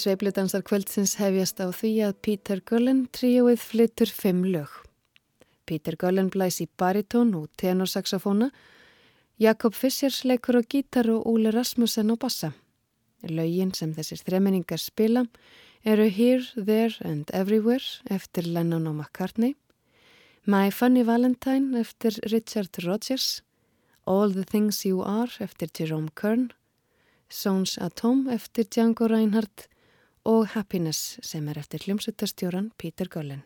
Sveipludansar kvöldsins hefjast á því að Peter Gullen tríóið flyttur fimm lög. Peter Gullen blæs í baritón og tenorsaxofóna, Jakob Fissers leikur á gítar og Úli Rasmussen á bassa. Lögin sem þessir þremenningar spila eru Here, There and Everywhere eftir Lennon og McCartney, My Funny Valentine eftir Richard Rodgers, All the Things You Are eftir Jerome Kern, Sons Atom eftir Django Reinhardt og Happiness sem er eftir hljómsuttastjóran Peter Gullen.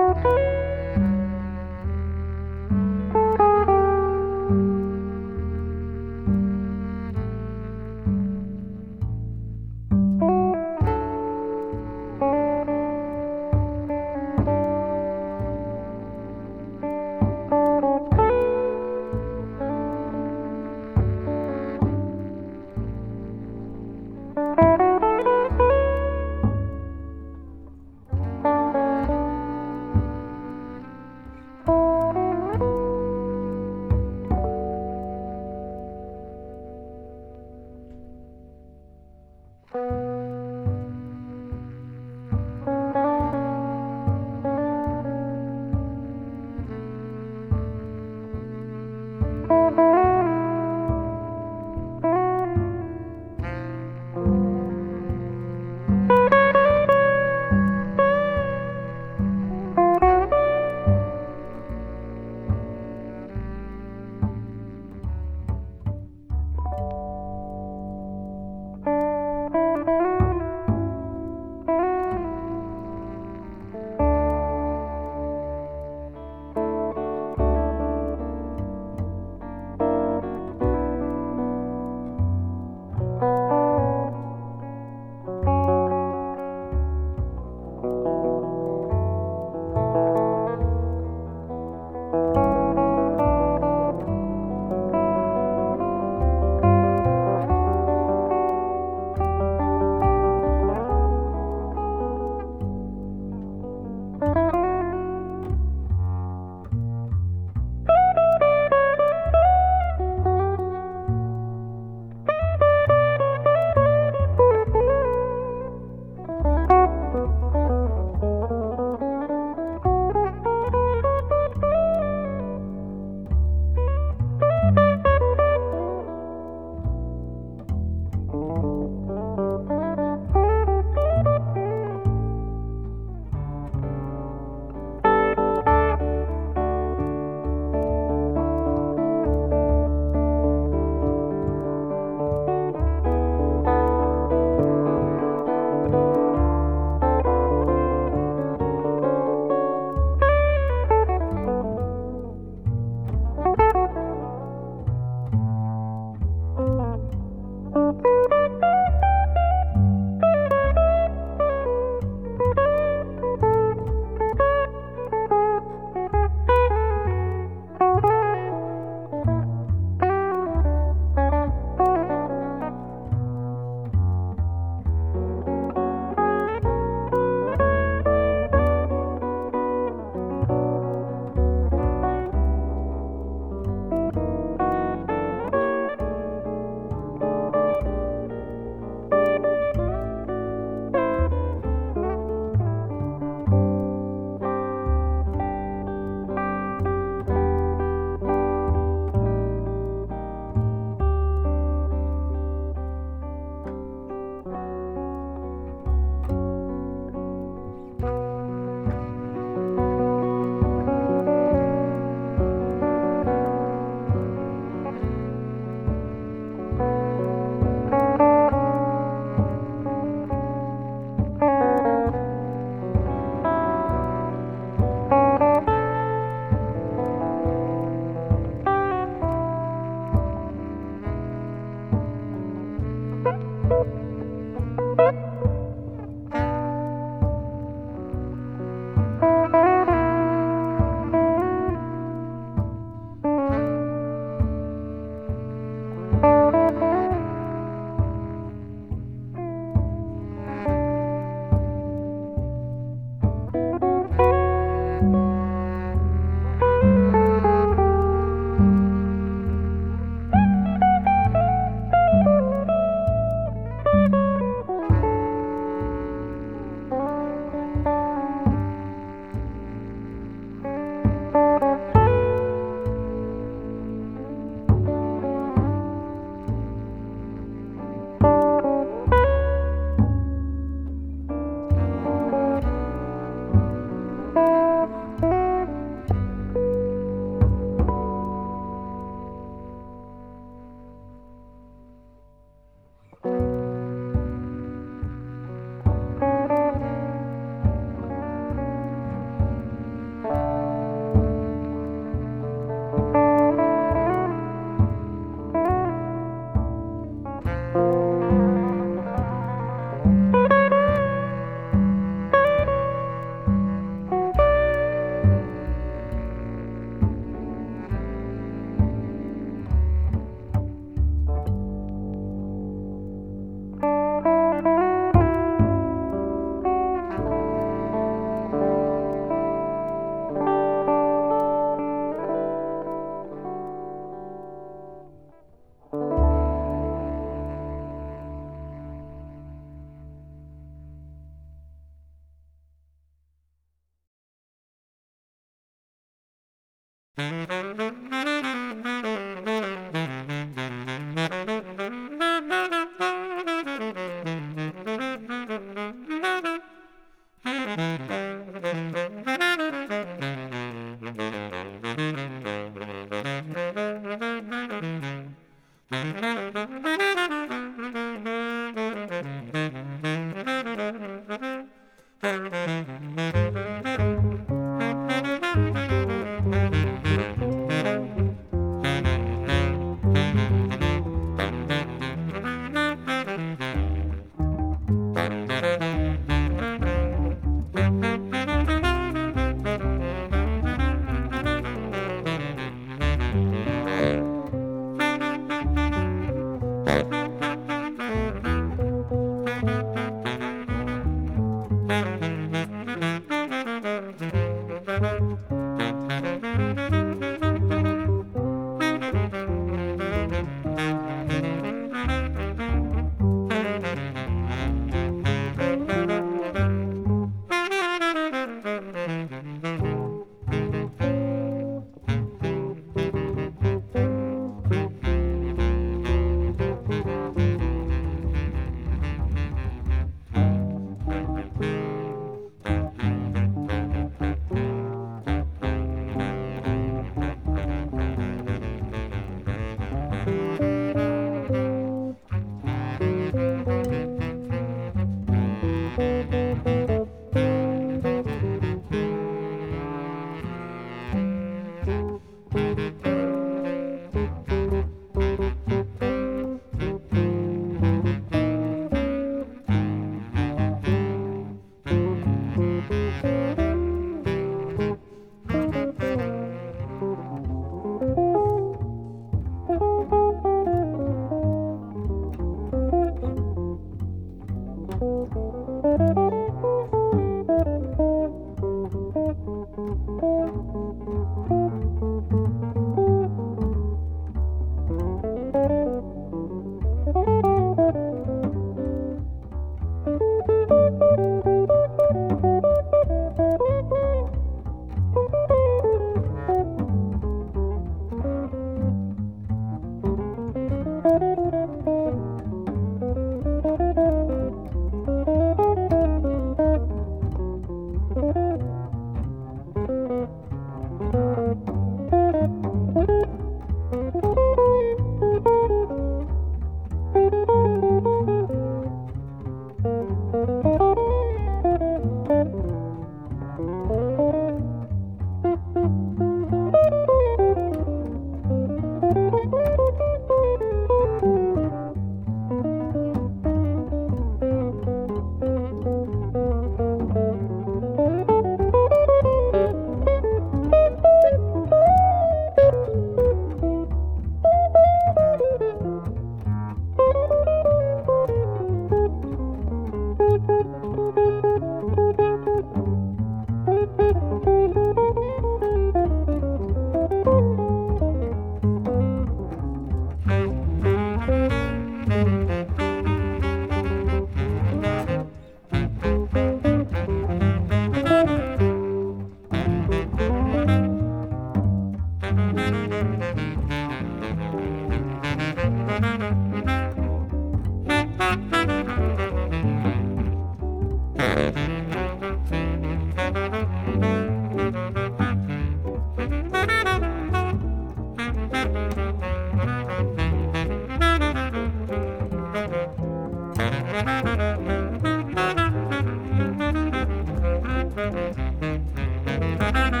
Thank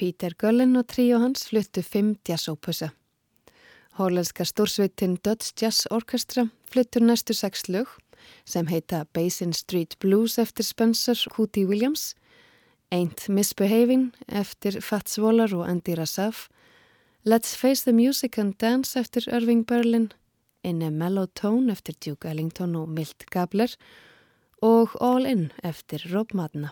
Peter Gullin og tríu hans fluttu fimm jazzópusa. Hólenska stórsveitin Dutch Jazz Orchestra fluttur næstu sex lög sem heita Basin Street Blues eftir Spencer Hootie Williams, Ain't Misbehaving eftir Fats Waller og Andy Rassaf, Let's Face the Music and Dance eftir Irving Berlin, In a Mellow Tone eftir Duke Ellington og Milt Gabler og All In eftir Rob Madna.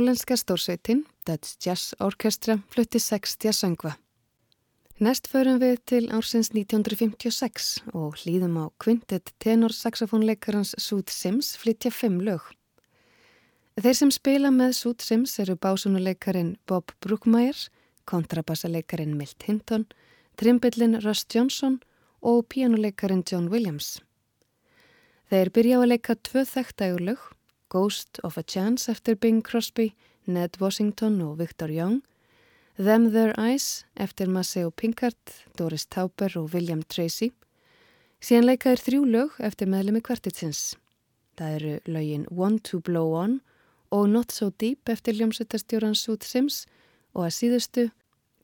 Hollandska stórsveitin, Dutch Jazz Orchestra, flutti 60 söngva. Næst förum við til ársins 1956 og hlýðum á kvintet tenorsaxofónleikarans Sud Sims flytja fimm lög. Þeir sem spila með Sud Sims eru básunuleikarin Bob Brookmeyer, kontrabassaleikarin Milt Hinton, trimbillin Russ Johnson og píanuleikarin John Williams. Þeir byrja á að leika tvö þekktægulög, Ghost of a Chance eftir Bing Crosby, Ned Washington og Victor Young Them Their Eyes eftir Maceo Pinkard, Doris Tauber og William Tracy. Síðan leikaður þrjú lög eftir meðlemi kvartitsins. Það eru lögin One to Blow On og Not So Deep eftir hljómsveitastjóran Sooth Sims og að síðustu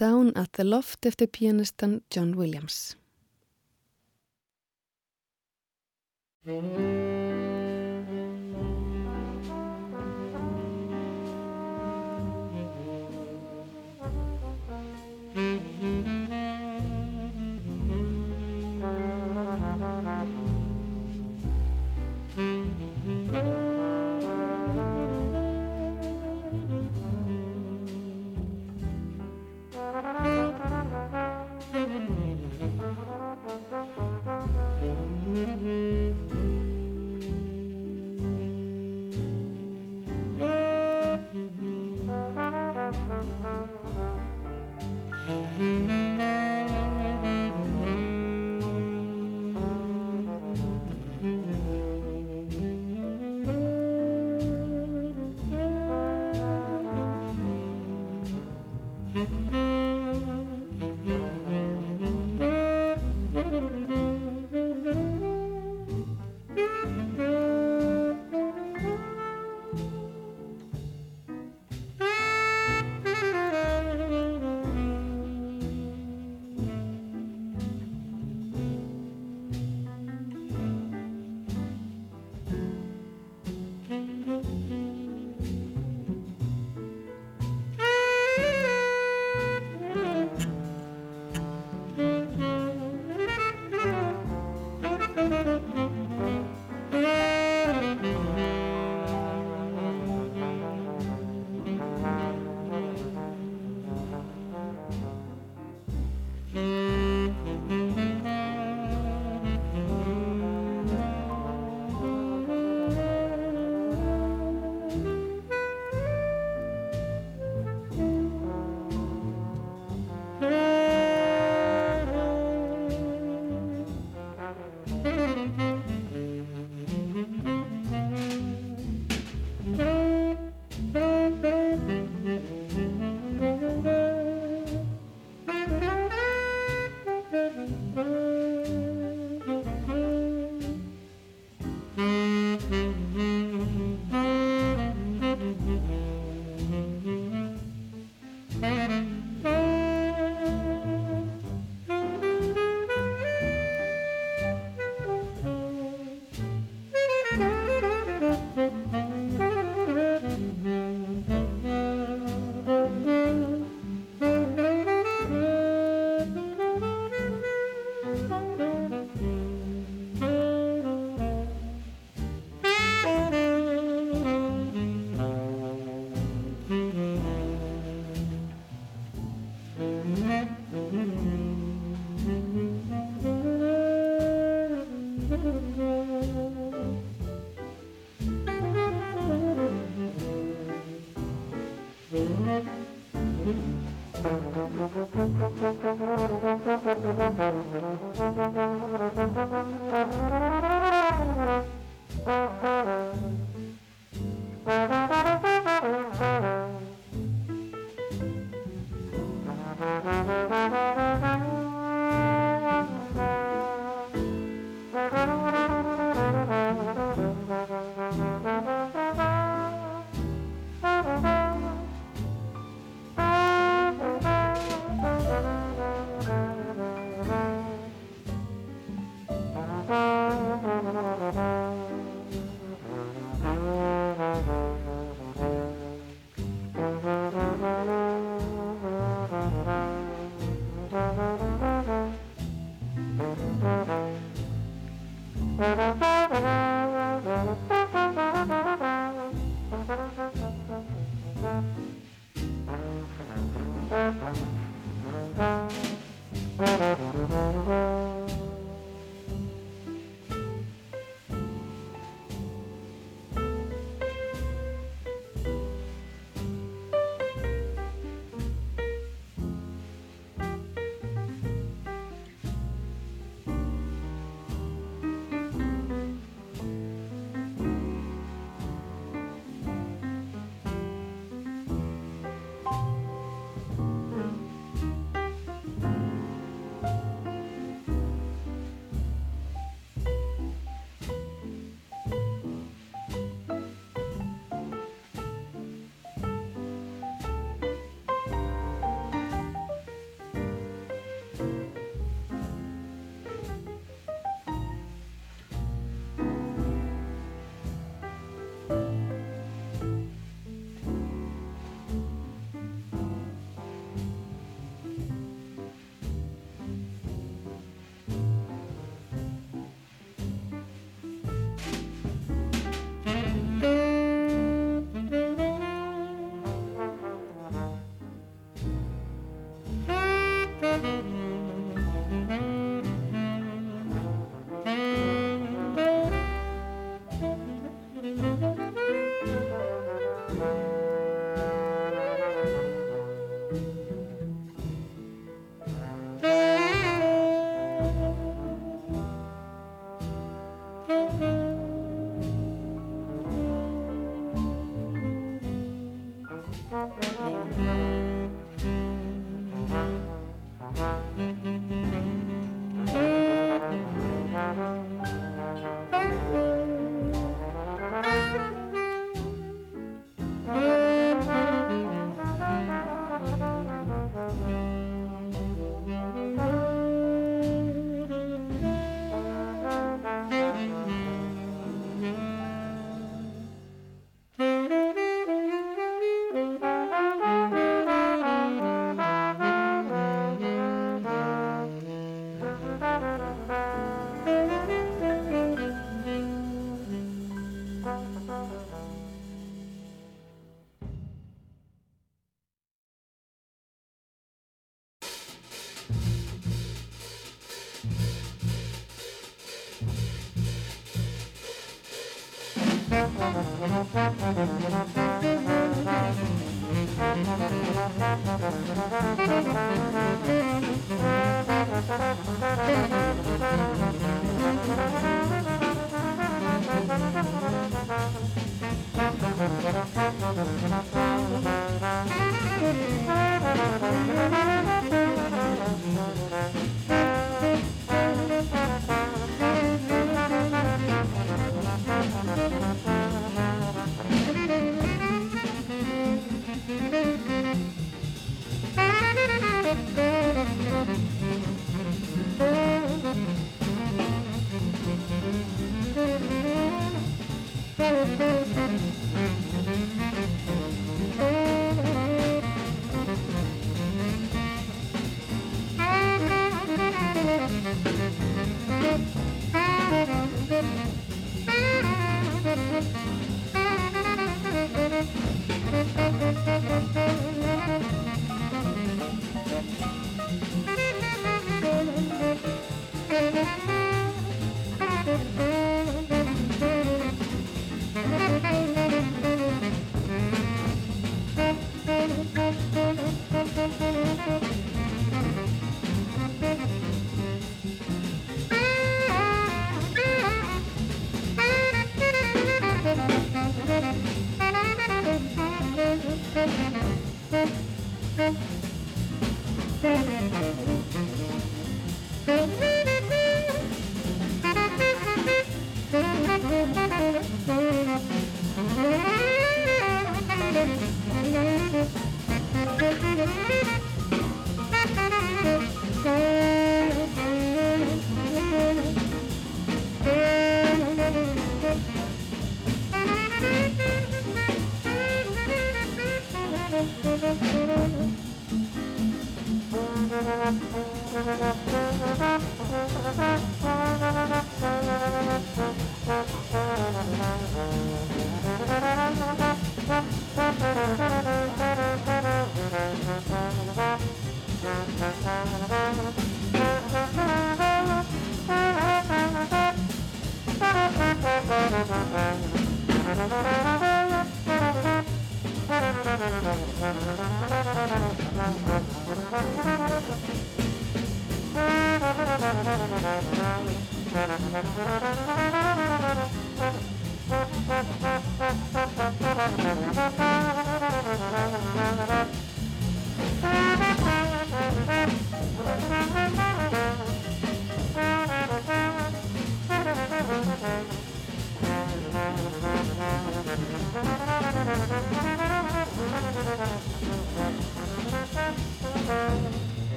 Down at the Loft eftir pianistan John Williams. Mm-hmm. Thank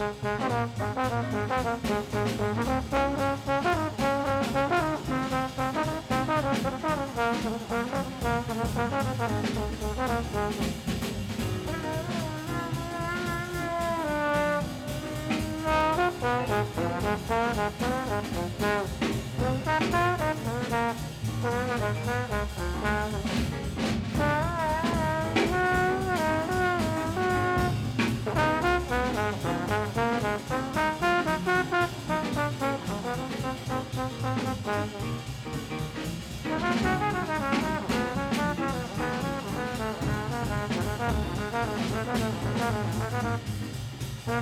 Ha ha ha ha.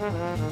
Mm-hmm.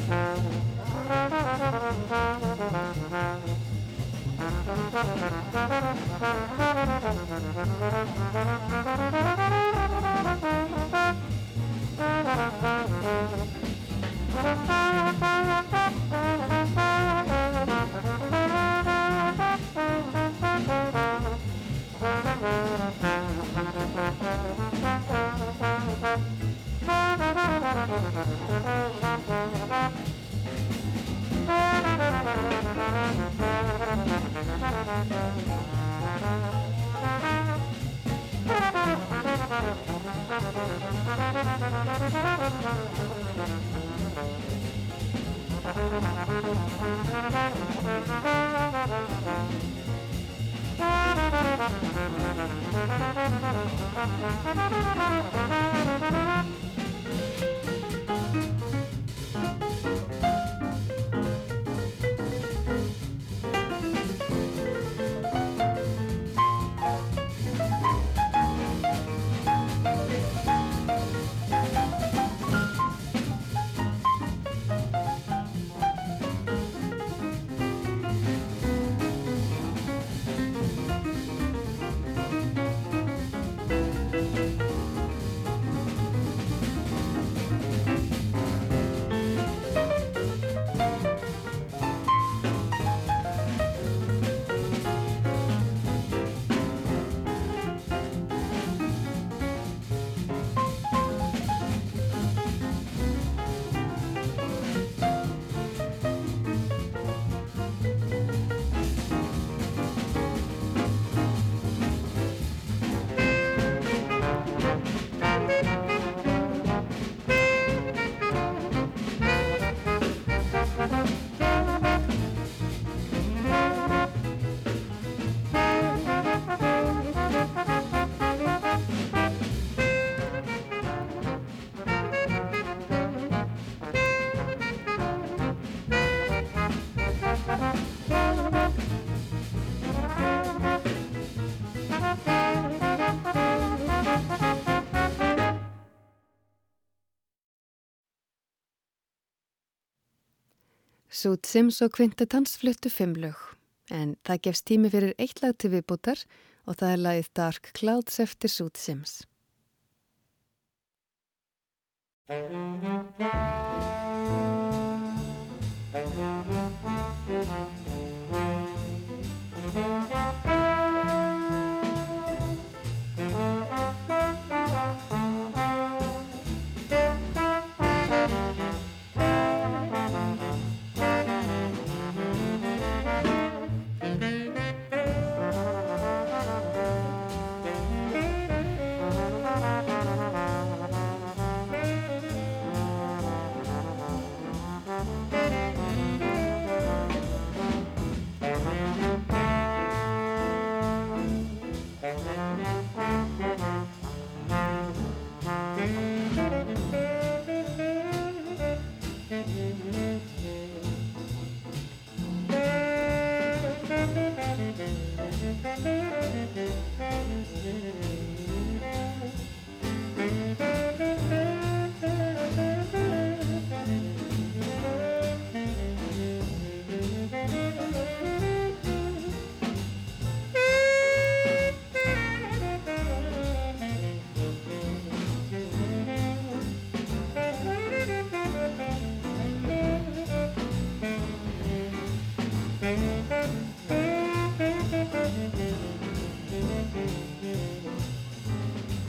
Sút Sims og Quintetans fluttu fimm lög, en það gefst tími fyrir eitt lag til viðbútar og það er lagið Dark Clouds eftir Sút Sims.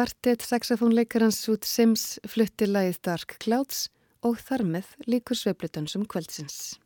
Kvartett saxofónleikarans Sút Sims flutti lagið Dark Clouds og þar með líkur sveiplutönsum kvöldsins.